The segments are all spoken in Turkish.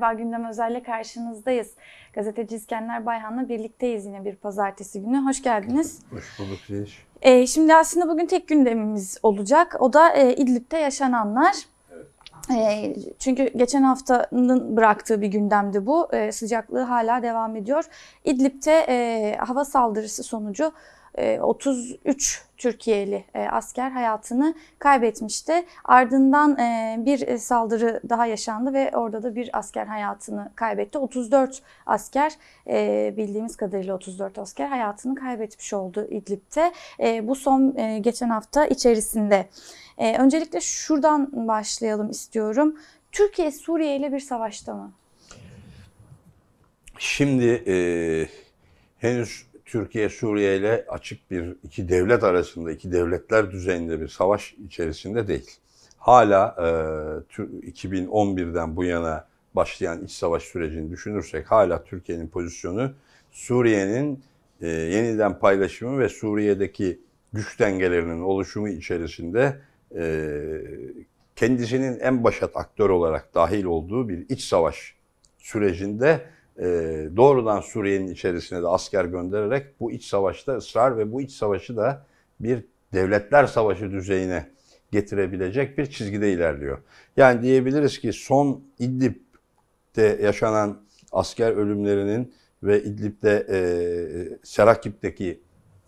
Merhaba Gündem Özel'le karşınızdayız. Gazeteci İskender Bayhan'la birlikteyiz yine bir pazartesi günü. Hoş geldiniz. Hoş bulduk Zeliş. Ee, şimdi aslında bugün tek gündemimiz olacak. O da e, İdlib'de yaşananlar. E, çünkü geçen haftanın bıraktığı bir gündemdi bu. E, sıcaklığı hala devam ediyor. İdlib'de e, hava saldırısı sonucu 33 Türkiye'li e, asker hayatını kaybetmişti. Ardından e, bir saldırı daha yaşandı ve orada da bir asker hayatını kaybetti. 34 asker e, bildiğimiz kadarıyla 34 asker hayatını kaybetmiş oldu İdlib'de. E, bu son e, geçen hafta içerisinde. E, öncelikle şuradan başlayalım istiyorum. Türkiye Suriye ile bir savaşta mı? Şimdi e, henüz Türkiye Suriye ile açık bir iki devlet arasında, iki devletler düzeyinde bir savaş içerisinde değil. Hala e, 2011'den bu yana başlayan iç savaş sürecini düşünürsek hala Türkiye'nin pozisyonu Suriye'nin e, yeniden paylaşımı ve Suriye'deki güç dengelerinin oluşumu içerisinde e, kendisinin en başat aktör olarak dahil olduğu bir iç savaş sürecinde e, doğrudan Suriye'nin içerisine de asker göndererek bu iç savaşta ısrar ve bu iç savaşı da bir devletler savaşı düzeyine getirebilecek bir çizgide ilerliyor. Yani diyebiliriz ki son İdlib'de yaşanan asker ölümlerinin ve İdlib'de e, Serakip'teki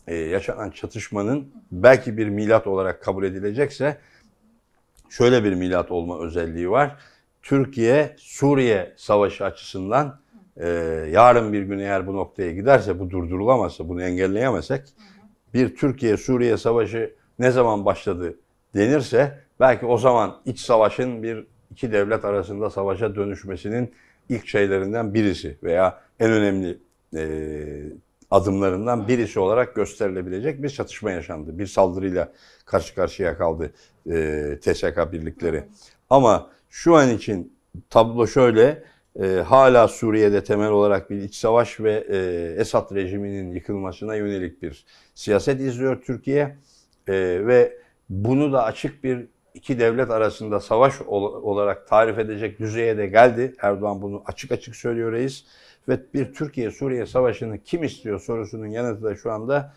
e, yaşanan çatışmanın belki bir milat olarak kabul edilecekse şöyle bir milat olma özelliği var. Türkiye Suriye savaşı açısından e, yarın bir gün eğer bu noktaya giderse, bu durdurulamazsa, bunu engelleyemezsek bir Türkiye-Suriye savaşı ne zaman başladı denirse belki o zaman iç savaşın bir iki devlet arasında savaşa dönüşmesinin ilk şeylerinden birisi veya en önemli e, adımlarından birisi olarak gösterilebilecek bir çatışma yaşandı. Bir saldırıyla karşı karşıya kaldı e, TSK birlikleri. Ama şu an için tablo şöyle, e, hala Suriye'de temel olarak bir iç savaş ve e, Esad rejiminin yıkılmasına yönelik bir siyaset izliyor Türkiye. E, ve bunu da açık bir iki devlet arasında savaş olarak tarif edecek düzeye de geldi. Erdoğan bunu açık açık söylüyor reis. Ve bir Türkiye-Suriye savaşını kim istiyor sorusunun yanıtı da şu anda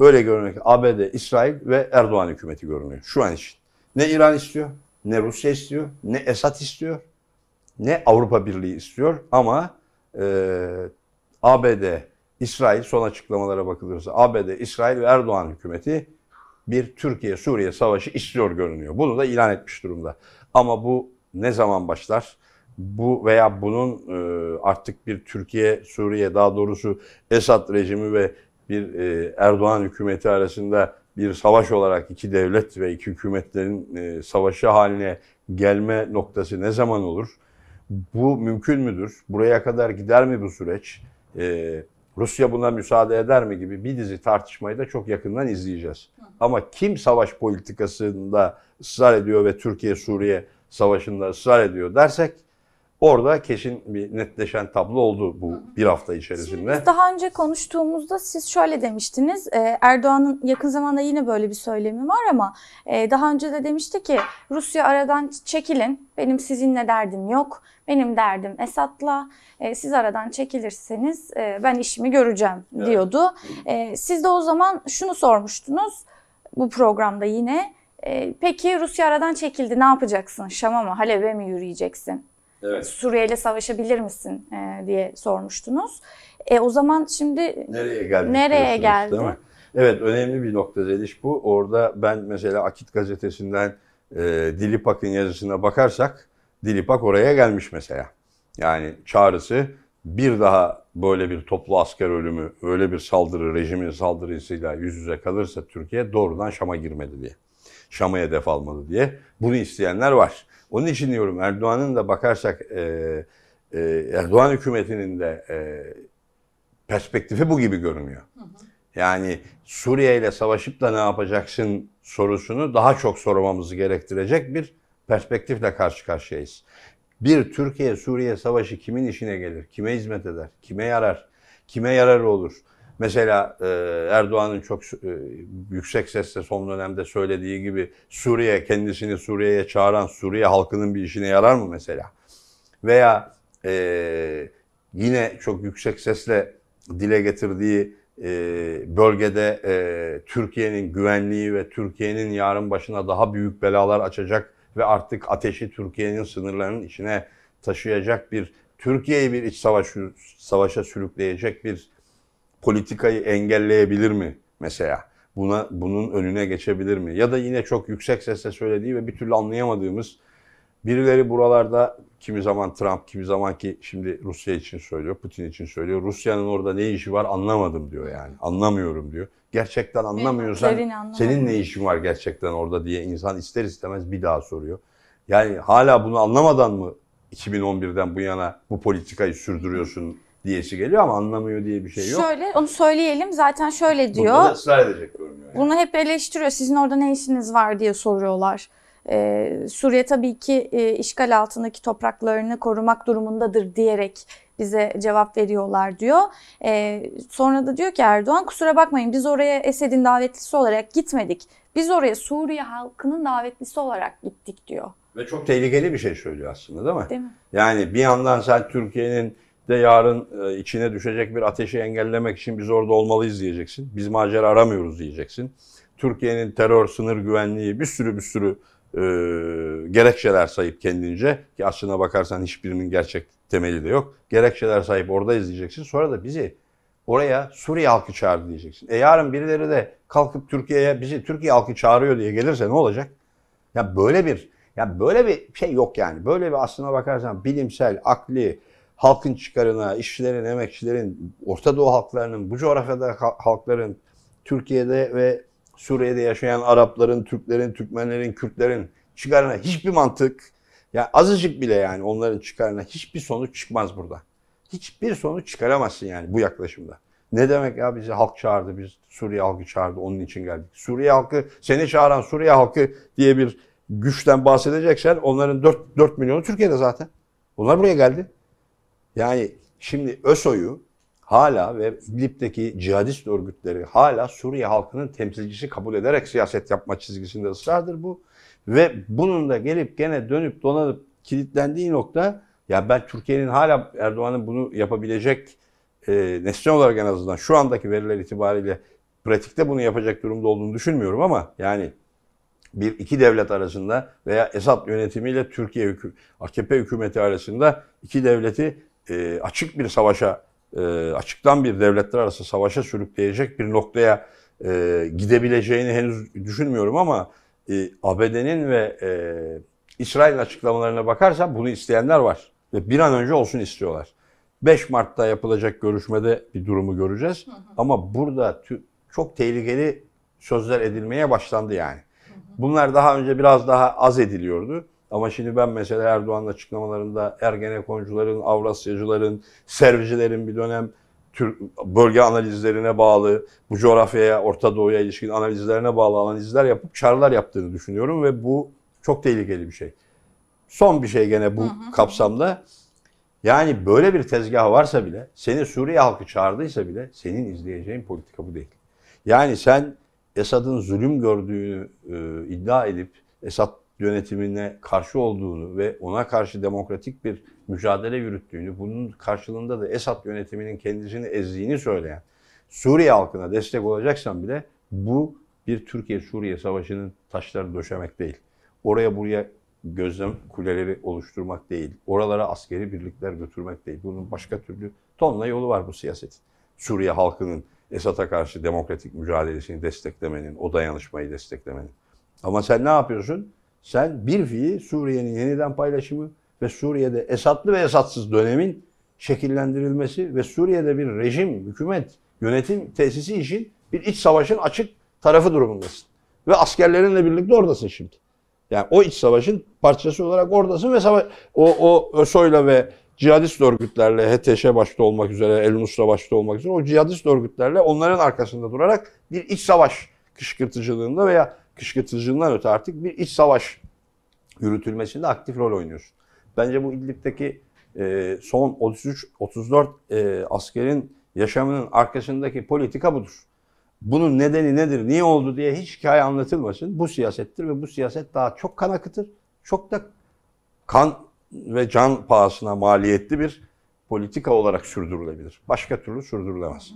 öyle görünüyor ABD, İsrail ve Erdoğan hükümeti görünüyor şu an için. Ne İran istiyor, ne Rusya istiyor, ne Esad istiyor, ne Avrupa Birliği istiyor ama e, ABD, İsrail son açıklamalara bakılırsa ABD, İsrail ve Erdoğan hükümeti bir Türkiye-Suriye savaşı istiyor görünüyor. Bunu da ilan etmiş durumda. Ama bu ne zaman başlar? Bu veya bunun e, artık bir Türkiye-Suriye daha doğrusu Esad rejimi ve bir e, Erdoğan hükümeti arasında bir savaş olarak iki devlet ve iki hükümetlerin e, savaşı haline gelme noktası ne zaman olur? Bu mümkün müdür? Buraya kadar gider mi bu süreç? Ee, Rusya buna müsaade eder mi gibi bir dizi tartışmayı da çok yakından izleyeceğiz. Ama kim savaş politikasında ısrar ediyor ve Türkiye-Suriye savaşında ısrar ediyor dersek Orada kesin bir netleşen tablo oldu bu bir hafta içerisinde. Biz daha önce konuştuğumuzda siz şöyle demiştiniz. E, Erdoğan'ın yakın zamanda yine böyle bir söylemi var ama e, daha önce de demişti ki Rusya aradan çekilin. Benim sizinle derdim yok. Benim derdim Esad'la. E, siz aradan çekilirseniz ben işimi göreceğim diyordu. Evet. Siz de o zaman şunu sormuştunuz bu programda yine. Peki Rusya aradan çekildi ne yapacaksın? Şam'a mı Halep'e mi yürüyeceksin? Evet. Suriye ile savaşabilir misin e, diye sormuştunuz. E, o zaman şimdi nereye geldi? Nereye geldi? Değil mi? Evet önemli bir nokta Zeliş bu. Orada ben mesela Akit gazetesinden e, Dilipak'ın yazısına bakarsak Dilipak oraya gelmiş mesela. Yani çağrısı bir daha böyle bir toplu asker ölümü, öyle bir saldırı, rejimin saldırısıyla yüz yüze kalırsa Türkiye doğrudan Şam'a girmedi diye. Şam'a hedef almalı diye. Bunu isteyenler var. Onun için diyorum Erdoğan'ın da bakarsak e, e, Erdoğan hükümetinin de e, perspektifi bu gibi görünüyor. Yani Suriye ile savaşıp da ne yapacaksın sorusunu daha çok sormamızı gerektirecek bir perspektifle karşı karşıyayız. Bir Türkiye-Suriye savaşı kimin işine gelir? Kime hizmet eder? Kime yarar? Kime yararı olur? Mesela e, Erdoğan'ın çok e, yüksek sesle son dönemde söylediği gibi Suriye kendisini Suriye'ye çağıran Suriye halkının bir işine yarar mı mesela? Veya e, yine çok yüksek sesle dile getirdiği e, bölgede e, Türkiye'nin güvenliği ve Türkiye'nin yarın başına daha büyük belalar açacak ve artık ateşi Türkiye'nin sınırlarının içine taşıyacak bir Türkiye'yi bir iç savaş savaşa sürükleyecek bir politikayı engelleyebilir mi mesela? Buna bunun önüne geçebilir mi? Ya da yine çok yüksek sesle söylediği ve bir türlü anlayamadığımız birileri buralarda kimi zaman Trump, kimi zaman ki şimdi Rusya için söylüyor, Putin için söylüyor. Rusya'nın orada ne işi var anlamadım diyor yani. Anlamıyorum diyor. Gerçekten anlamıyorsan senin ne işin var gerçekten orada diye insan ister istemez bir daha soruyor. Yani hala bunu anlamadan mı 2011'den bu yana bu politikayı sürdürüyorsun diyesi geliyor ama anlamıyor diye bir şey yok. Şöyle onu söyleyelim zaten şöyle diyor. da ısrar edecek görünüyor. yani. Bunu hep eleştiriyor. Sizin orada ne işiniz var diye soruyorlar. Ee, Suriye tabii ki e, işgal altındaki topraklarını korumak durumundadır diyerek bize cevap veriyorlar diyor. Ee, sonra da diyor ki Erdoğan kusura bakmayın biz oraya Esed'in davetlisi olarak gitmedik. Biz oraya Suriye halkının davetlisi olarak gittik diyor. Ve çok tehlikeli bir şey söylüyor aslında değil mi? Değil mi? Yani bir yandan sen Türkiye'nin de yarın e, içine düşecek bir ateşi engellemek için biz orada olmalıyız diyeceksin. Biz macera aramıyoruz diyeceksin. Türkiye'nin terör, sınır güvenliği bir sürü bir sürü e, gerekçeler sayıp kendince ki aslına bakarsan hiçbirinin gerçek temeli de yok. Gerekçeler sayıp oradayız diyeceksin. Sonra da bizi oraya Suriye halkı çağırdı diyeceksin. E yarın birileri de kalkıp Türkiye'ye bizi Türkiye halkı çağırıyor diye gelirse ne olacak? Ya böyle bir ya böyle bir şey yok yani. Böyle bir aslına bakarsan bilimsel, akli, halkın çıkarına, işçilerin, emekçilerin, Orta Doğu halklarının, bu coğrafyada ha- halkların, Türkiye'de ve Suriye'de yaşayan Arapların, Türklerin, Türkmenlerin, Kürtlerin çıkarına hiçbir mantık, ya azıcık bile yani onların çıkarına hiçbir sonuç çıkmaz burada. Hiçbir sonuç çıkaramazsın yani bu yaklaşımda. Ne demek ya bizi halk çağırdı, biz Suriye halkı çağırdı, onun için geldik. Suriye halkı, seni çağıran Suriye halkı diye bir güçten bahsedeceksen onların 4, 4 milyonu Türkiye'de zaten. Onlar buraya geldi. Yani şimdi ÖSO'yu hala ve İdlib'deki cihadist örgütleri hala Suriye halkının temsilcisi kabul ederek siyaset yapma çizgisinde ısrardır bu. Ve bunun da gelip gene dönüp dolanıp kilitlendiği nokta ya ben Türkiye'nin hala Erdoğan'ın bunu yapabilecek e, nesne olarak en azından şu andaki veriler itibariyle pratikte bunu yapacak durumda olduğunu düşünmüyorum ama yani bir iki devlet arasında veya Esad yönetimiyle Türkiye AKP hükümeti arasında iki devleti e, açık bir savaşa, e, açıktan bir devletler arası savaşa sürükleyecek bir noktaya e, gidebileceğini henüz düşünmüyorum ama e, ABD'nin ve e, İsrail'in açıklamalarına bakarsan bunu isteyenler var. Ve bir an önce olsun istiyorlar. 5 Mart'ta yapılacak görüşmede bir durumu göreceğiz. Ama burada çok tehlikeli sözler edilmeye başlandı yani. Bunlar daha önce biraz daha az ediliyordu. Ama şimdi ben mesela Erdoğan'ın açıklamalarında Ergenekoncuların, Avrasyacıların, Servicilerin bir dönem Tür- bölge analizlerine bağlı, bu coğrafyaya, Orta Doğu'ya ilişkin analizlerine bağlı analizler yapıp çağrılar yaptığını düşünüyorum ve bu çok tehlikeli bir şey. Son bir şey gene bu kapsamda. Yani böyle bir tezgah varsa bile, seni Suriye halkı çağırdıysa bile senin izleyeceğin politika bu değil. Yani sen Esad'ın zulüm gördüğünü e, iddia edip Esad yönetimine karşı olduğunu ve ona karşı demokratik bir mücadele yürüttüğünü, bunun karşılığında da Esad yönetiminin kendisini ezdiğini söyleyen Suriye halkına destek olacaksan bile bu bir Türkiye-Suriye savaşının taşları döşemek değil. Oraya buraya gözlem kuleleri oluşturmak değil. Oralara askeri birlikler götürmek değil. Bunun başka türlü tonla yolu var bu siyasetin. Suriye halkının Esad'a karşı demokratik mücadelesini desteklemenin, o dayanışmayı desteklemenin. Ama sen ne yapıyorsun? Sen bir fiil Suriye'nin yeniden paylaşımı ve Suriye'de Esadlı ve Esadsız dönemin şekillendirilmesi ve Suriye'de bir rejim, hükümet, yönetim tesisi için bir iç savaşın açık tarafı durumundasın. Ve askerlerinle birlikte oradasın şimdi. Yani o iç savaşın parçası olarak oradasın ve savaş, o, o ÖSO'yla ve cihadist örgütlerle HTŞ başta olmak üzere, El Nusra başta olmak üzere o cihadist örgütlerle onların arkasında durarak bir iç savaş kışkırtıcılığında veya kışkırtıcılığından öte artık bir iç savaş yürütülmesinde aktif rol oynuyorsun. Bence bu İdlib'deki e, son 33-34 e, askerin yaşamının arkasındaki politika budur. Bunun nedeni nedir, niye oldu diye hiç hikaye anlatılmasın. Bu siyasettir ve bu siyaset daha çok kan akıtır. Çok da kan ve can pahasına maliyetli bir politika olarak sürdürülebilir. Başka türlü sürdürülemez.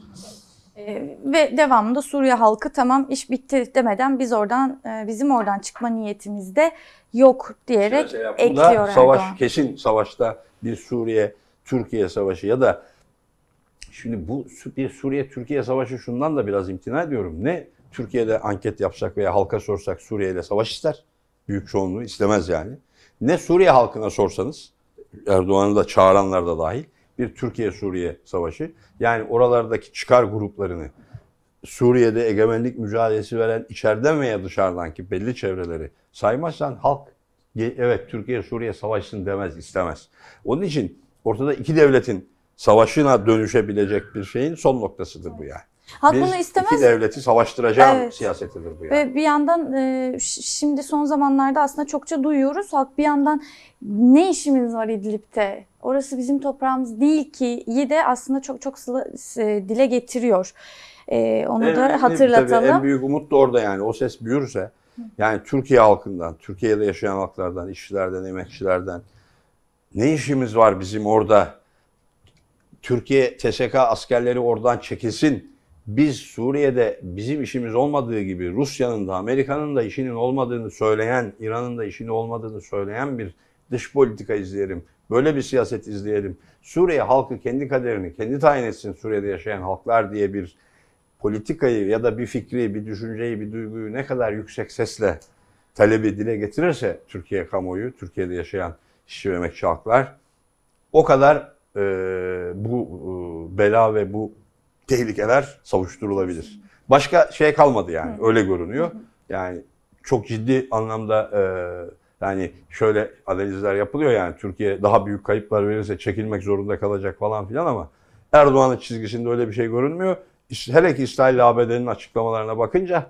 Ee, ve devamında Suriye halkı tamam iş bitti demeden biz oradan e, bizim oradan çıkma niyetimiz de yok diyerek bu ekliyor savaş Erdoğan. kesin savaşta bir Suriye Türkiye savaşı ya da şimdi bu bir Suriye Türkiye savaşı şundan da biraz imtina ediyorum. Ne Türkiye'de anket yapsak veya halka sorsak Suriye ile savaş ister. Büyük çoğunluğu istemez yani. Ne Suriye halkına sorsanız Erdoğan'ı da çağıranlar da dahil bir Türkiye-Suriye savaşı. Yani oralardaki çıkar gruplarını Suriye'de egemenlik mücadelesi veren içeriden veya dışarıdan ki belli çevreleri saymazsan halk "Ge- evet Türkiye-Suriye savaşsın demez, istemez. Onun için ortada iki devletin savaşına dönüşebilecek bir şeyin son noktasıdır bu yani. Halk Biz istemez iki devleti savaştıracağım Evet. siyasetidir bu yani. Ve bir yandan e, şimdi son zamanlarda aslında çokça duyuyoruz. Halk bir yandan ne işimiz var İdlib'de? Orası bizim toprağımız değil ki iyi de aslında çok çok sıla- s- dile getiriyor. E, onu En da hatırlatalım. Tabii en büyük umut da orada yani. O ses büyürse yani Türkiye halkından, Türkiye'de yaşayan halklardan, işçilerden, emekçilerden ne işimiz var bizim orada? Türkiye TSK askerleri oradan çekilsin. Biz Suriye'de bizim işimiz olmadığı gibi Rusya'nın da Amerika'nın da işinin olmadığını söyleyen, İran'ın da işinin olmadığını söyleyen bir dış politika izleyelim. Böyle bir siyaset izleyelim. Suriye halkı kendi kaderini kendi tayin etsin Suriye'de yaşayan halklar diye bir politikayı ya da bir fikri, bir düşünceyi, bir duyguyu ne kadar yüksek sesle talebi dile getirirse Türkiye kamuoyu, Türkiye'de yaşayan işçi ve emekçi halklar o kadar e, bu e, bela ve bu tehlikeler savuşturulabilir. Başka şey kalmadı yani öyle görünüyor. Yani çok ciddi anlamda e, yani şöyle analizler yapılıyor yani Türkiye daha büyük kayıplar verirse çekilmek zorunda kalacak falan filan ama Erdoğan'ın çizgisinde öyle bir şey görünmüyor. Hele ki İsrail ABD'nin açıklamalarına bakınca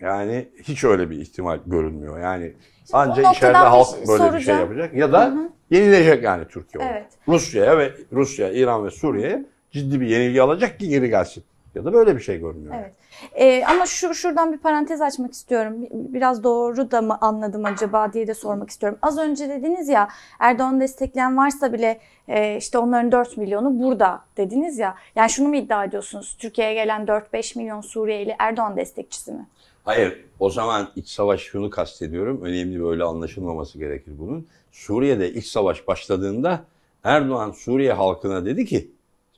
yani hiç öyle bir ihtimal görünmüyor. Yani ancak noktadan içeride halk böyle bir şey soracağım. yapacak ya da yenilecek yani Türkiye. Evet. Rusya'ya ve Rusya, İran ve Suriye'ye ciddi bir yenilgi alacak ki geri gelsin. Ya da böyle bir şey görünüyor. Evet. Ee, ama şu şuradan bir parantez açmak istiyorum. Bir- Biraz doğru da mı anladım acaba diye de sormak istiyorum. Az önce dediniz ya Erdoğan'ı destekleyen varsa bile e, işte onların 4 milyonu burada dediniz ya. Yani şunu mu iddia ediyorsunuz? Türkiye'ye gelen 4-5 milyon Suriyeli Erdoğan destekçisi mi? Hayır, o zaman iç savaş şunu kastediyorum. Önemli böyle anlaşılmaması gerekir bunun. Suriye'de iç savaş başladığında Erdoğan Suriye halkına dedi ki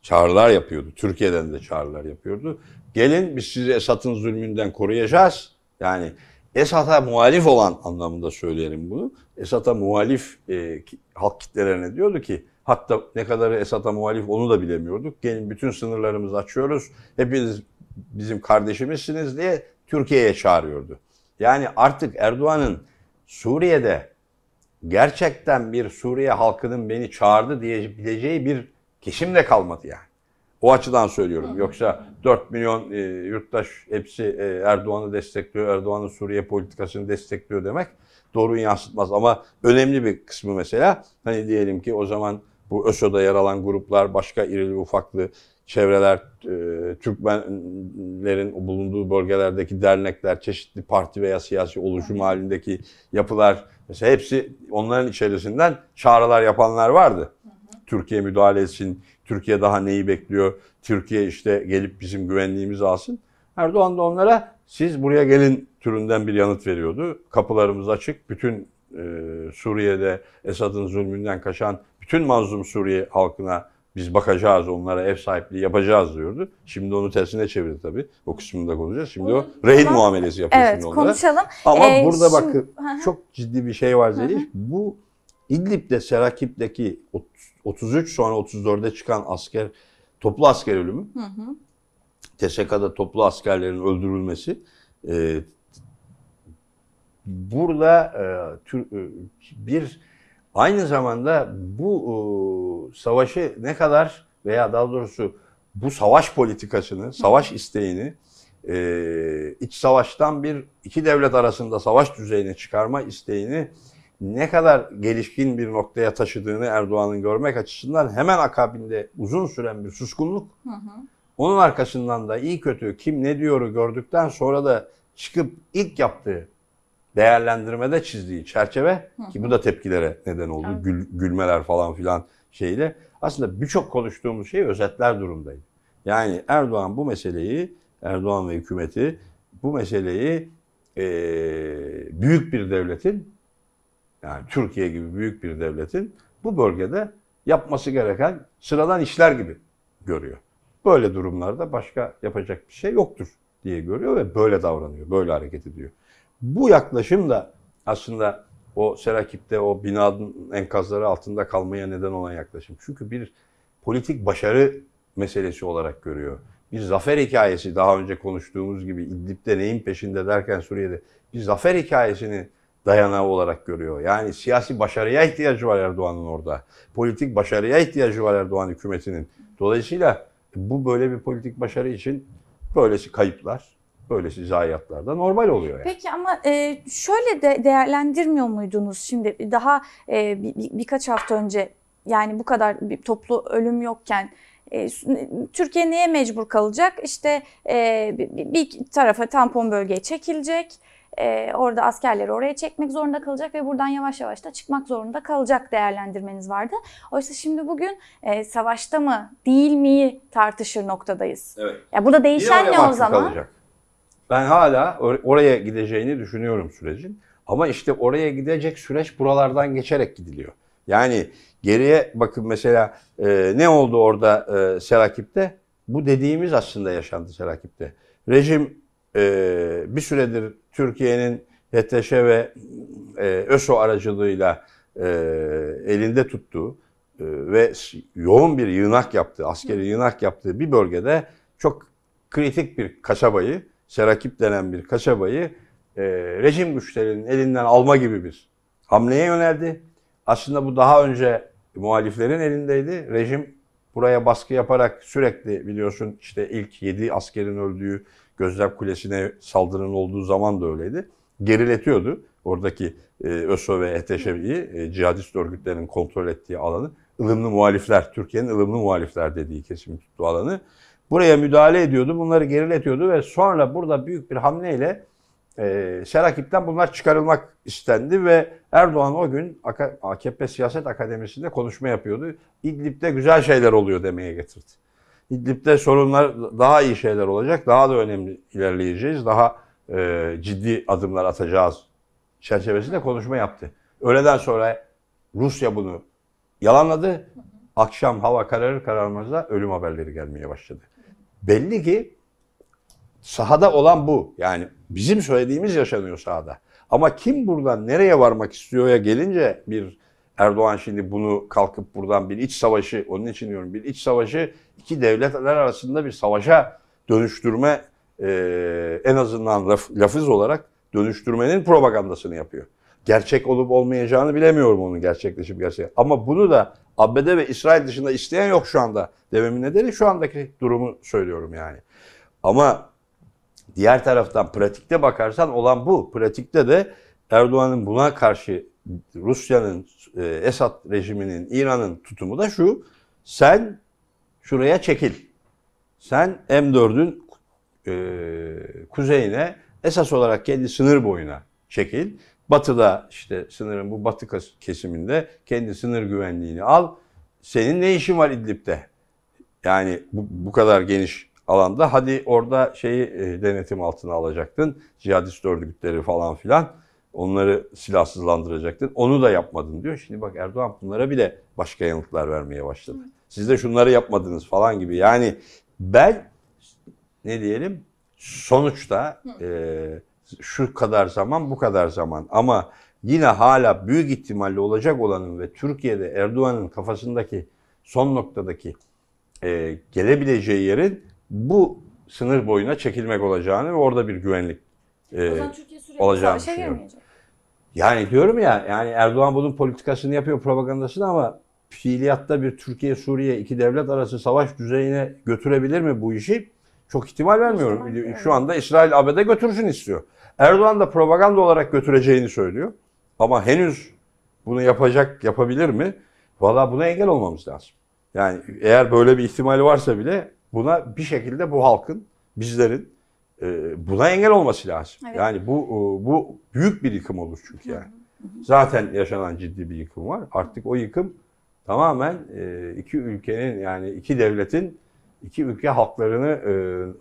çağrılar yapıyordu. Türkiye'den de çağrılar yapıyordu. Gelin biz sizi Esad'ın zulmünden koruyacağız. Yani Esad'a muhalif olan anlamında söyleyelim bunu. Esad'a muhalif e, halk kitlelerine diyordu ki hatta ne kadarı Esad'a muhalif onu da bilemiyorduk. Gelin bütün sınırlarımızı açıyoruz. Hepiniz bizim kardeşimizsiniz diye Türkiye'ye çağırıyordu. Yani artık Erdoğan'ın Suriye'de gerçekten bir Suriye halkının beni çağırdı diyebileceği bir kesim de kalmadı yani. O açıdan söylüyorum. Yoksa 4 milyon e, yurttaş hepsi e, Erdoğan'ı destekliyor, Erdoğan'ın Suriye politikasını destekliyor demek doğruyu yansıtmaz. Ama önemli bir kısmı mesela hani diyelim ki o zaman bu ÖSO'da yer alan gruplar, başka irili ufaklı çevreler, e, Türkmenlerin bulunduğu bölgelerdeki dernekler, çeşitli parti veya siyasi oluşum halindeki yapılar, mesela hepsi onların içerisinden çağrılar yapanlar vardı. Türkiye müdahale etsin, Türkiye daha neyi bekliyor, Türkiye işte gelip bizim güvenliğimizi alsın. Erdoğan da onlara siz buraya gelin türünden bir yanıt veriyordu. Kapılarımız açık, bütün e, Suriye'de Esad'ın zulmünden kaçan bütün mazlum Suriye halkına biz bakacağız, onlara ev sahipliği yapacağız diyordu. Şimdi onu tersine çevirdi tabii. O kısmını da konuşacağız. Şimdi o rehin Tamam. muamelesi yapıyor Evet şimdi onlara. konuşalım. Ama Ee, burada şimdi- bakın çok ciddi bir şey var Zeliş. Bu İdlib'de Serakip'teki 30 33 sonra 34'e çıkan asker toplu asker ölümü, Hı hı. TSK'da toplu askerlerin öldürülmesi e, burada e, tür- e, bir aynı zamanda bu e, savaşı ne kadar veya daha doğrusu bu savaş politikasını, savaş isteğini e, iç savaştan bir iki devlet arasında savaş düzeyine çıkarma isteğini ne kadar gelişkin bir noktaya taşıdığını Erdoğan'ın görmek açısından hemen akabinde uzun süren bir suskunluk Hı hı. onun arkasından da iyi kötü kim ne diyoru gördükten sonra da çıkıp ilk yaptığı değerlendirmede çizdiği çerçeve ki bu da tepkilere neden oldu. Evet. Gül- gülmeler falan filan şeyle. Aslında birçok konuştuğumuz şeyi özetler durumdaydı. Yani Erdoğan bu meseleyi, Erdoğan ve hükümeti bu meseleyi eee, büyük bir devletin yani Türkiye gibi büyük bir devletin bu bölgede yapması gereken sıradan işler gibi görüyor. Böyle durumlarda başka yapacak bir şey yoktur diye görüyor ve böyle davranıyor, böyle hareket ediyor. Bu yaklaşım da aslında o Serakip'te o binanın enkazları altında kalmaya neden olan yaklaşım. Çünkü bir politik başarı meselesi olarak görüyor. Bir zafer hikayesi daha önce konuştuğumuz gibi İdlib'de neyin peşinde derken Suriye'de bir zafer hikayesini dayanağı olarak görüyor. Yani siyasi başarıya ihtiyacı var Erdoğan'ın orada. Politik başarıya ihtiyacı var Erdoğan hükümetinin. Dolayısıyla bu böyle bir politik başarı için böylesi kayıplar, böylesi zayiatlar da normal oluyor yani. Peki ama e, şöyle de değerlendirmiyor muydunuz şimdi daha e, bir- bir- birkaç hafta önce yani bu kadar bir toplu ölüm yokken e, Türkiye neye mecbur kalacak? İşte bir tarafa tampon bölgeye çekilecek. E, orada askerleri oraya çekmek zorunda kalacak ve buradan yavaş yavaş da çıkmak zorunda kalacak değerlendirmeniz vardı. Oysa şimdi bugün e, savaşta mı değil miyi tartışır noktadayız. Evet. Ya burada değişen ne o zaman? kalacak. Ben hala or- oraya gideceğini düşünüyorum sürecin. Ama işte oraya gidecek süreç buralardan geçerek gidiliyor. Yani geriye bakın mesela e, ne oldu orada e, Serakip'te? Bu dediğimiz aslında yaşandı Serakip'te. Rejim e, bir süredir Türkiye'nin HTŞ ve e, ÖSO aracılığıyla e, elinde tuttuğu e, ve yoğun bir yığınak yaptığı, askeri yığınak yaptığı bir bölgede çok kritik bir kasabayı, Serakip denen bir kasabayı e, rejim güçlerinin elinden alma gibi bir hamleye yöneldi. Aslında bu daha önce muhaliflerin elindeydi. Rejim buraya baskı yaparak sürekli biliyorsun işte ilk 7 askerin öldüğü Gözlem Kulesi'ne saldırının olduğu zaman da öyleydi. Geriletiyordu oradaki e, ÖSO ve ETŞ'yi, e, cihadist örgütlerin kontrol ettiği alanı. ılımlı muhalifler, Türkiye'nin ılımlı muhalifler dediği kesimin tuttuğu alanı. Buraya müdahale ediyordu, bunları geriletiyordu ve sonra burada büyük bir hamleyle e, Serakip'ten bunlar çıkarılmak istendi ve Erdoğan o gün AKP Siyaset Akademisi'nde konuşma yapıyordu. İdlib'de güzel şeyler oluyor demeye getirdi. İdlib'de sorunlar daha iyi şeyler olacak, daha da önemli ilerleyeceğiz, daha e, ciddi adımlar atacağız çerçevesinde konuşma yaptı. Öğleden sonra Rusya bunu yalanladı. Akşam hava kararır kararmaz da ölüm haberleri gelmeye başladı. Belli ki sahada olan bu. Yani bizim söylediğimiz yaşanıyor sahada. Ama kim buradan nereye varmak istiyorya gelince bir Erdoğan şimdi bunu kalkıp buradan bir iç savaşı, onun için diyorum bir iç savaşı iki devletler arasında bir savaşa dönüştürme e, en azından laf, lafız olarak dönüştürmenin propagandasını yapıyor. Gerçek olup olmayacağını bilemiyorum onun gerçekleşip gerçek. Ama bunu da ABD ve İsrail dışında isteyen yok şu anda. Dememin nedeni şu andaki durumu söylüyorum yani. Ama diğer taraftan pratikte bakarsan olan bu. Pratikte de Erdoğan'ın buna karşı Rusya'nın, e, Esad rejiminin, İran'ın tutumu da şu. Sen şuraya çekil. Sen M4'ün e, kuzeyine esas olarak kendi sınır boyuna çekil. Batıda işte sınırın bu batı kesiminde kendi sınır güvenliğini al. Senin ne işin var İdlib'de? Yani bu, bu kadar geniş alanda hadi orada şeyi e, denetim altına alacaktın. Cihadist örgütleri falan filan. Onları silahsızlandıracaktın. Onu da yapmadın diyor. Şimdi bak Erdoğan bunlara bile başka yanıtlar vermeye başladı. Siz de şunları yapmadınız falan gibi. Yani ben ne diyelim sonuçta e, şu kadar zaman bu kadar zaman ama yine hala büyük ihtimalle olacak olanın ve Türkiye'de Erdoğan'ın kafasındaki son noktadaki e, gelebileceği yerin bu sınır boyuna çekilmek olacağını ve orada bir güvenlik e, O zaman Türkiye sürekli olacağını düşünüyorum. Yani diyorum ya yani Erdoğan bunun politikasını yapıyor propagandasını ama fiiliyatta bir Türkiye-Suriye iki devlet arası savaş düzeyine götürebilir mi bu işi? Çok ihtimal vermiyorum. İhtimal. Şu anda İsrail ABD götürsün istiyor. Erdoğan da propaganda olarak götüreceğini söylüyor. Ama henüz bunu yapacak, yapabilir mi? Valla buna engel olmamız lazım. Yani eğer böyle bir ihtimali varsa bile buna bir şekilde bu halkın, bizlerin buna engel olması lazım. Evet. Yani bu e, bu büyük bir yıkım olur çünkü yani. Zaten yaşanan ciddi bir yıkım var. Artık o yıkım tamamen e, iki ülkenin yani iki devletin iki ülke halklarını e,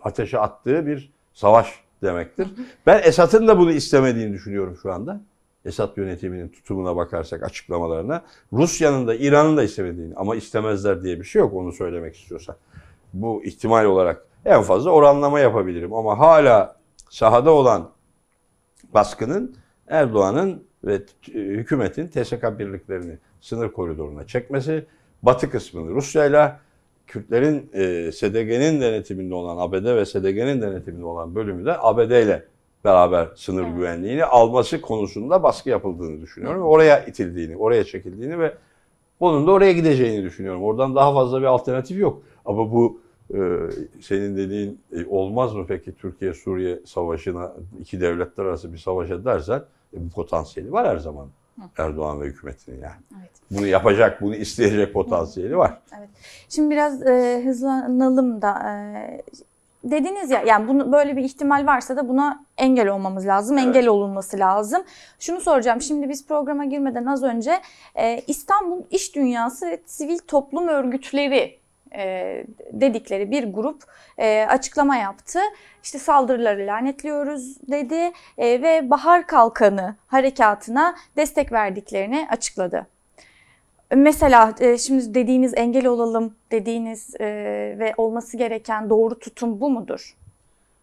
ateşe attığı bir savaş demektir. Ben Esad'ın da bunu istemediğini düşünüyorum şu anda. Esad yönetiminin tutumuna bakarsak açıklamalarına. Rusya'nın da İran'ın da istemediğini ama istemezler diye bir şey yok onu söylemek istiyorsak. Bu ihtimal olarak en fazla oranlama yapabilirim ama hala sahada olan baskının Erdoğan'ın ve t- hükümetin TSK birliklerini sınır koridoruna çekmesi, batı kısmını Rusya'yla Kürtlerin e, SDG'nin denetiminde olan ABD ve SDG'nin denetiminde olan bölümü de ABD ile beraber sınır Evet. güvenliğini alması konusunda baskı yapıldığını düşünüyorum. Ve Oraya itildiğini, oraya çekildiğini ve onun da oraya gideceğini düşünüyorum. Oradan daha fazla bir alternatif yok. Ama bu e, senin dediğin e, olmaz mı peki Türkiye-Suriye savaşına iki devletler arası bir savaşa dersen e, bu potansiyeli var her zaman Erdoğan ve hükümetinin yani. Evet. Bunu yapacak, bunu isteyecek potansiyeli var. Şimdi biraz e, hızlanalım da e, dediniz ya yani bunu böyle bir ihtimal varsa da buna engel olmamız lazım, engel olunması lazım. Şunu soracağım. Şimdi biz programa girmeden az önce e, İstanbul İş Dünyası ve Sivil Toplum Örgütleri e, dedikleri bir grup e, açıklama yaptı. İşte saldırıları lanetliyoruz dedi e, ve Bahar Kalkanı harekatına destek verdiklerini açıkladı. Mesela e, şimdi dediğiniz engel olalım dediğiniz e, ve olması gereken doğru tutum bu mudur?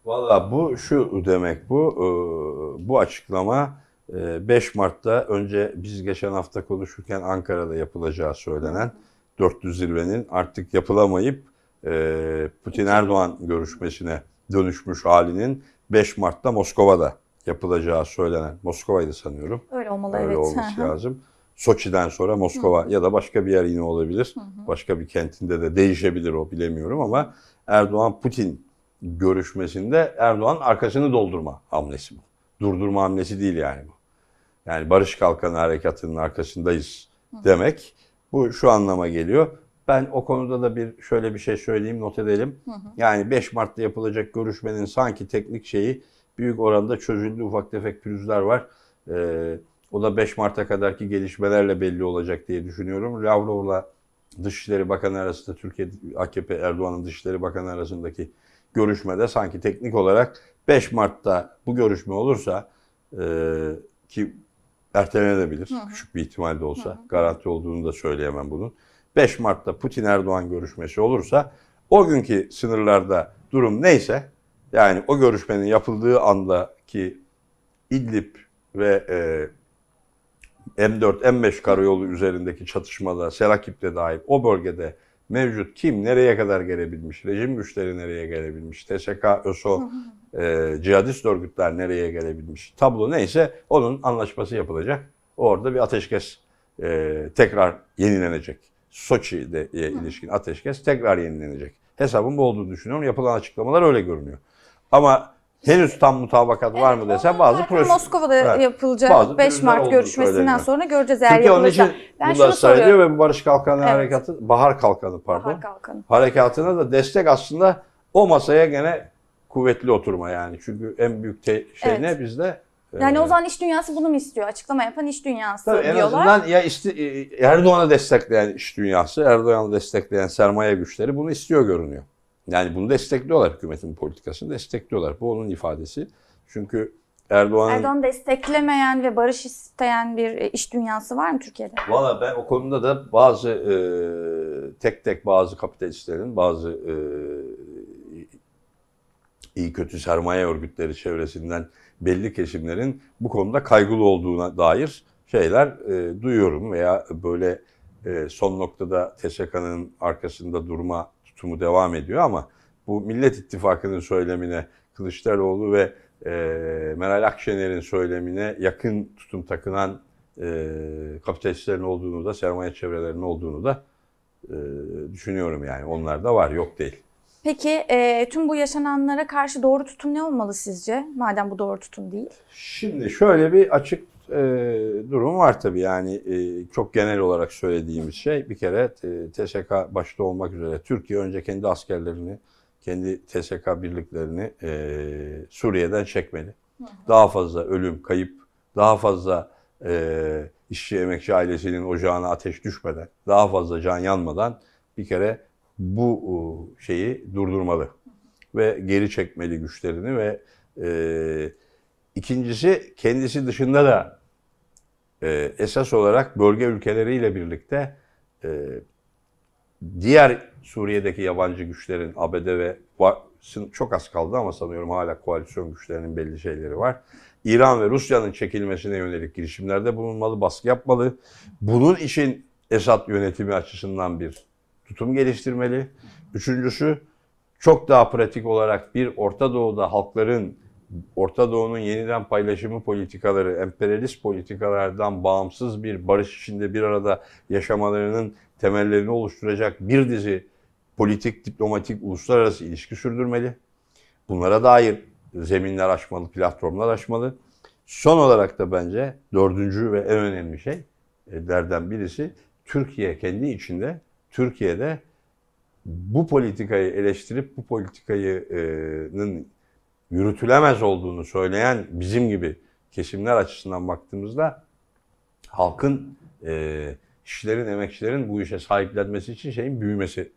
Valla bu şu demek bu, bu açıklama e, 5 Mart'ta önce biz geçen hafta konuşurken Ankara'da yapılacağı söylenen 400 zirvenin artık yapılamayıp e, Putin-Erdoğan görüşmesine dönüşmüş halinin 5 Mart'ta Moskova'da yapılacağı söylenen, Moskova'ydı sanıyorum. Öyle olmalı Öyle evet. olması Hı hı. lazım. Soçi'den sonra Moskova ya da başka bir yer yine olabilir. Başka bir kentinde de değişebilir o bilemiyorum ama Erdoğan Putin görüşmesinde Erdoğan arkasını doldurma hamlesi bu. Durdurma hamlesi değil yani bu. Yani Barış Kalkanı Harekatı'nın arkasındayız demek. Bu şu anlama geliyor. Ben o konuda da bir şöyle bir şey söyleyeyim, not edelim. Yani 5 Mart'ta yapılacak görüşmenin sanki teknik şeyi büyük oranda çözüldü. Ufak tefek pürüzler var. Ee, o da 5 Mart'a kadarki gelişmelerle belli olacak diye düşünüyorum. Lavrov'la Dışişleri Bakanı arasında Türkiye AKP Erdoğan'ın Dışişleri Bakanı arasındaki görüşmede sanki teknik olarak 5 Mart'ta bu görüşme olursa e, ki ertelenebilir. Küçük bir ihtimal de olsa. Garanti olduğunu da söyleyemem bunun. 5 Mart'ta Putin Erdoğan görüşmesi olursa o günkü sınırlarda durum neyse yani o görüşmenin yapıldığı andaki İdlib ve e, M4, M5 karayolu üzerindeki çatışmada Serakip'te dahil o bölgede mevcut kim nereye kadar gelebilmiş, rejim güçleri nereye gelebilmiş, TSK, ÖSO, e, cihadist örgütler nereye gelebilmiş, tablo neyse onun anlaşması yapılacak. Orada bir ateşkes e, tekrar yenilenecek. Soçi'de e, ilişkin ateşkes tekrar yenilenecek. Hesabın bu olduğunu düşünüyorum. Yapılan açıklamalar öyle görünüyor. Ama henüz tam mutabakat var mı desem bazı proje. Moskova'da Evet. yapılacak Bazı 5 pürüzler Mart görüşmesinden söyleniyor. sonra göreceğiz eğer Türkiye onun için. Ben sayılıyor soruyorum. ve bu Barış Kalkanı Evet. Harekatı, Bahar Kalkanı pardon. Bahar Kalkanı. Harekatına da destek aslında o masaya gene kuvvetli oturma yani. Çünkü en büyük te- şey Evet. ne bizde? Yani Ee, o zaman iş dünyası bunu mu istiyor? Açıklama yapan iş dünyası Tabii en diyorlar. azından ya isti- e, Erdoğan'ı destekleyen iş dünyası, Erdoğan'ı destekleyen sermaye güçleri bunu istiyor görünüyor. Yani bunu destekliyorlar hükümetin politikasını destekliyorlar. Bu onun ifadesi. Çünkü Erdoğan'ın Erdoğan desteklemeyen ve barış isteyen bir e, iş dünyası var mı Türkiye'de? Valla ben o konuda da bazı e, tek tek bazı kapitalistlerin, bazı e, iyi kötü sermaye örgütleri çevresinden belli kesimlerin bu konuda kaygılı olduğuna dair şeyler e, duyuyorum veya böyle e, son noktada TSK'nın arkasında durma tutumu devam ediyor ama bu Millet İttifakı'nın söylemine Kılıçdaroğlu ve e, Meral Akşener'in söylemine yakın tutum takınan e, kapitalistlerin olduğunu da, sermaye çevrelerinin olduğunu da e, düşünüyorum yani. Onlar da var, yok değil. Peki e, tüm bu yaşananlara karşı doğru tutum ne olmalı sizce? Madem bu doğru tutum değil. Şimdi şöyle bir açık e, durum var tabii yani e, çok genel olarak söylediğimiz şey bir kere e, TSK başta olmak üzere Türkiye önce kendi askerlerini, kendi TSK birliklerini e, Suriye'den çekmeli. Daha fazla ölüm, kayıp, daha fazla e, işçi emekçi ailesinin ocağına ateş düşmeden, daha fazla can yanmadan bir kere bu şeyi durdurmalı ve geri çekmeli güçlerini ve e, ikincisi kendisi dışında da e, esas olarak bölge ülkeleriyle birlikte e, diğer Suriye'deki yabancı güçlerin ABD ve çok az kaldı ama sanıyorum hala koalisyon güçlerinin belli şeyleri var. İran ve Rusya'nın çekilmesine yönelik girişimlerde bulunmalı, baskı yapmalı. Bunun için Esad yönetimi açısından bir tutum geliştirmeli. Üçüncüsü çok daha pratik olarak bir Orta Doğu'da halkların Orta Doğu'nun yeniden paylaşımı politikaları, emperyalist politikalardan bağımsız bir barış içinde bir arada yaşamalarının temellerini oluşturacak bir dizi politik, diplomatik, uluslararası ilişki sürdürmeli. Bunlara dair zeminler açmalı, platformlar açmalı. Son olarak da bence dördüncü ve en önemli şeylerden birisi Türkiye kendi içinde, Türkiye'de bu politikayı eleştirip bu politikayının yürütülemez olduğunu söyleyen bizim gibi kesimler açısından baktığımızda halkın, e, işçilerin, emekçilerin bu işe sahiplenmesi için şeyin büyümesi.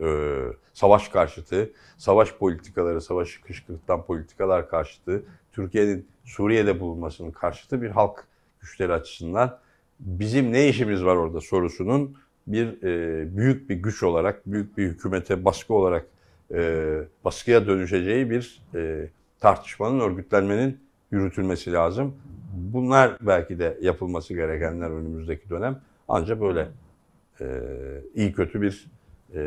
E, savaş karşıtı, savaş politikaları, savaşı kışkırtan politikalar karşıtı, Türkiye'nin Suriye'de bulunmasının karşıtı bir halk güçleri açısından bizim ne işimiz var orada sorusunun bir e, büyük bir güç olarak, büyük bir hükümete baskı olarak e, baskıya dönüşeceği bir e, tartışmanın, örgütlenmenin yürütülmesi lazım. Bunlar belki de yapılması gerekenler önümüzdeki dönem. Ancak böyle e, iyi kötü bir e,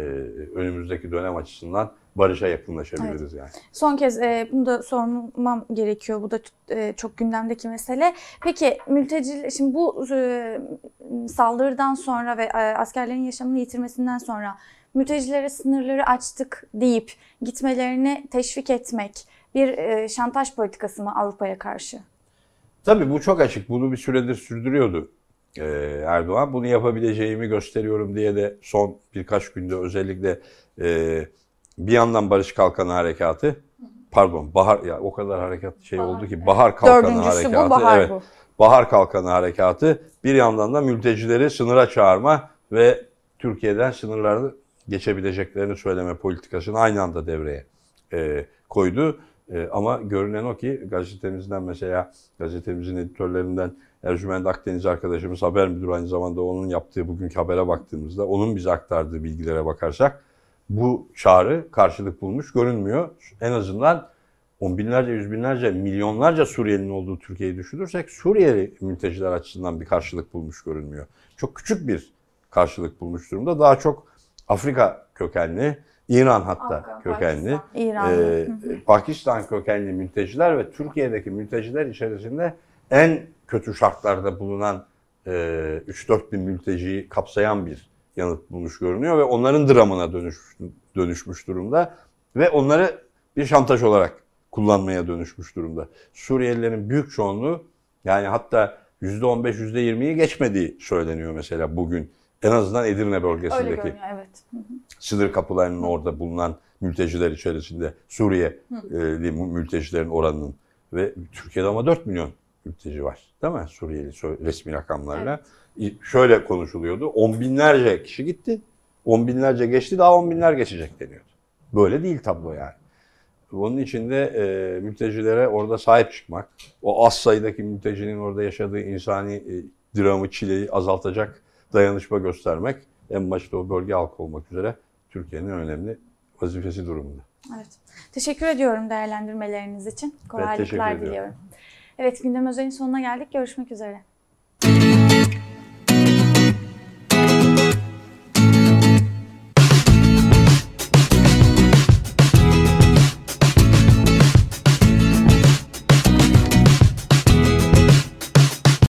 önümüzdeki dönem açısından barışa yakınlaşabiliriz yani. Son kez e, bunu da sormam gerekiyor. Bu da e, çok gündemdeki mesele. Peki mülteci şimdi bu e, saldırıdan sonra ve e, askerlerin yaşamını yitirmesinden sonra mültecilere sınırları açtık deyip gitmelerini teşvik etmek bir e, şantaj politikası mı Avrupa'ya karşı? Tabii bu çok açık. Bunu bir süredir sürdürüyordu e, Erdoğan. Bunu yapabileceğimi gösteriyorum diye de son birkaç günde özellikle e, bir yandan Barış Kalkanı Harekatı, pardon Bahar ya o kadar harekat şey Bahar, oldu ki. Bahar Kalkanı Dördüncüsü Harekatı. bu, bahar evet. bu. Bahar Kalkanı Harekatı bir yandan da mültecileri sınıra çağırma ve Türkiye'den sınırları geçebileceklerini söyleme politikasını aynı anda devreye e, koydu. E, ama görünen o ki gazetemizden mesela gazetemizin editörlerinden Ercüment Akdeniz arkadaşımız haber müdürü aynı zamanda onun yaptığı bugünkü habere baktığımızda onun bize aktardığı bilgilere bakarsak bu çağrı karşılık bulmuş görünmüyor. En azından on binlerce, yüz binlerce, milyonlarca Suriyelinin olduğu Türkiye'yi düşünürsek Suriyeli mülteciler açısından bir karşılık bulmuş görünmüyor. Çok küçük bir karşılık bulmuş durumda. Daha çok Afrika kökenli, İran hatta Afgan, kökenli, Pakistan, e. Pakistan kökenli mülteciler ve Türkiye'deki mülteciler içerisinde en kötü şartlarda bulunan e, 3-4 bin mülteciyi kapsayan bir yanıt bulmuş görünüyor ve onların dramına dönüş, dönüşmüş durumda ve onları bir şantaj olarak kullanmaya dönüşmüş durumda. Suriyelilerin büyük çoğunluğu yani hatta %15, %20'yi geçmediği söyleniyor mesela bugün. En azından Edirne Öyle bölgesindeki görünüyor evet. Hı hı. sınır kapılarının orada bulunan mülteciler içerisinde Suriyeli mültecilerin oranının ve Türkiye'de ama 4 milyon mülteci var. Değil mi? Suriyeli resmi rakamlarla. İ- Şöyle konuşuluyordu. On binlerce kişi gitti. On binlerce geçti daha on binler geçecek deniyordu. Böyle değil tablo yani. Onun için de e, mültecilere orada sahip çıkmak, o az sayıdaki mültecinin orada yaşadığı insani e, dramı, çileyi azaltacak dayanışma göstermek en başta o bölge halkı olmak üzere Türkiye'nin önemli vazifesi durumunda. Evet. Teşekkür ediyorum değerlendirmeleriniz için. Kolaylıklar diliyorum. Evet gündem özelin sonuna geldik. Görüşmek üzere.